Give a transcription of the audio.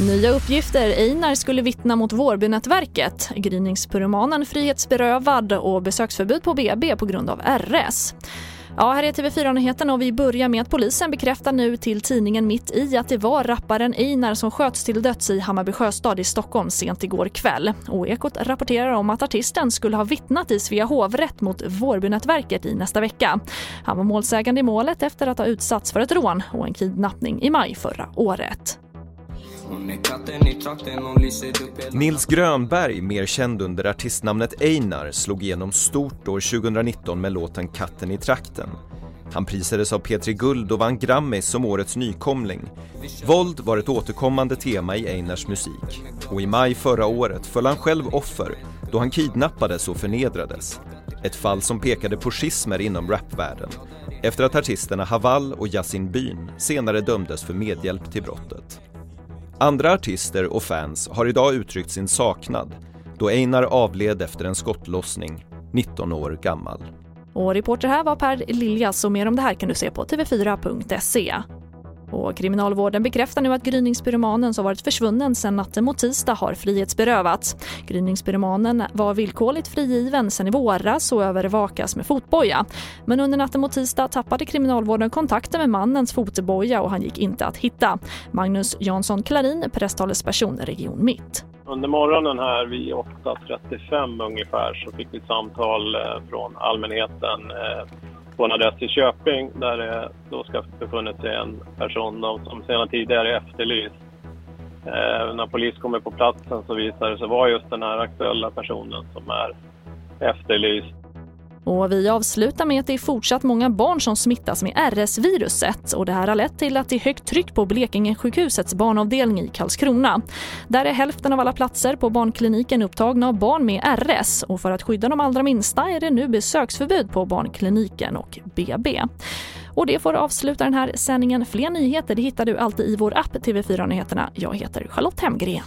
Nya uppgifter. Einar skulle vittna mot Vårbynätverket. Gryningspyromanen frihetsberövad och besöksförbud på BB på grund av RS. Ja, här är TV4-nyheterna och vi börjar med att polisen bekräftar nu till tidningen Mitt i att det var rapparen Einar som sköts till döds i Hammarby sjöstad i Stockholm sent igår kväll. Och Ekot rapporterar om att artisten skulle ha vittnat i Svea hovrätt mot Vårbynätverket i nästa vecka. Han var målsägande i målet efter att ha utsatts för ett rån och en kidnappning i maj förra året. Nils Grönberg, mer känd under artistnamnet Einar, slog igenom stort år 2019 med låten Katten i trakten. Han prisades av Petri Guld och vann Grammis som årets nykomling. Våld var ett återkommande tema i Einars musik och i maj förra året föll han själv offer då han kidnappades och förnedrades. Ett fall som pekade på schismer inom rapvärlden efter att artisterna Haval och Yasin Byn senare dömdes för medhjälp till brottet. Andra artister och fans har idag uttryckt sin saknad då Einar avled efter en skottlossning, 19 år gammal. Och reporter här var Per Liljas och mer om det här kan du se på tv4.se. Och kriminalvården bekräftar nu att gryningspyromanen som varit försvunnen sedan natten mot tisdag har frihetsberövats. Gryningspyromanen var villkorligt frigiven sedan i våras och övervakas med fotboja. Men under natten mot tisdag tappade kriminalvården kontakten med mannens fotboja och han gick inte att hitta. Magnus Jansson Klarin, presstalesperson Region Mitt. Under morgonen här vid 8.35 ungefär så fick vi ett samtal eh, från allmänheten eh, på en adress i Köping där det då ska ha befunnit sig en person som sedan tidigare är efterlyst. Eh, när polis kommer på platsen så visar det sig vara just den här aktuella personen som är efterlyst. Och vi avslutar med att det är fortsatt många barn som smittas med RS-viruset och det här har lett till att det är högt tryck på Blekinge-sjukhusets barnavdelning i Karlskrona. Där är hälften av alla platser på barnkliniken upptagna av barn med RS och för att skydda de allra minsta är det nu besöksförbud på barnkliniken och BB. Och det får avsluta den här sändningen. Fler nyheter det hittar du alltid i vår app TV4 Nyheterna. Jag heter Charlotte Hemgren.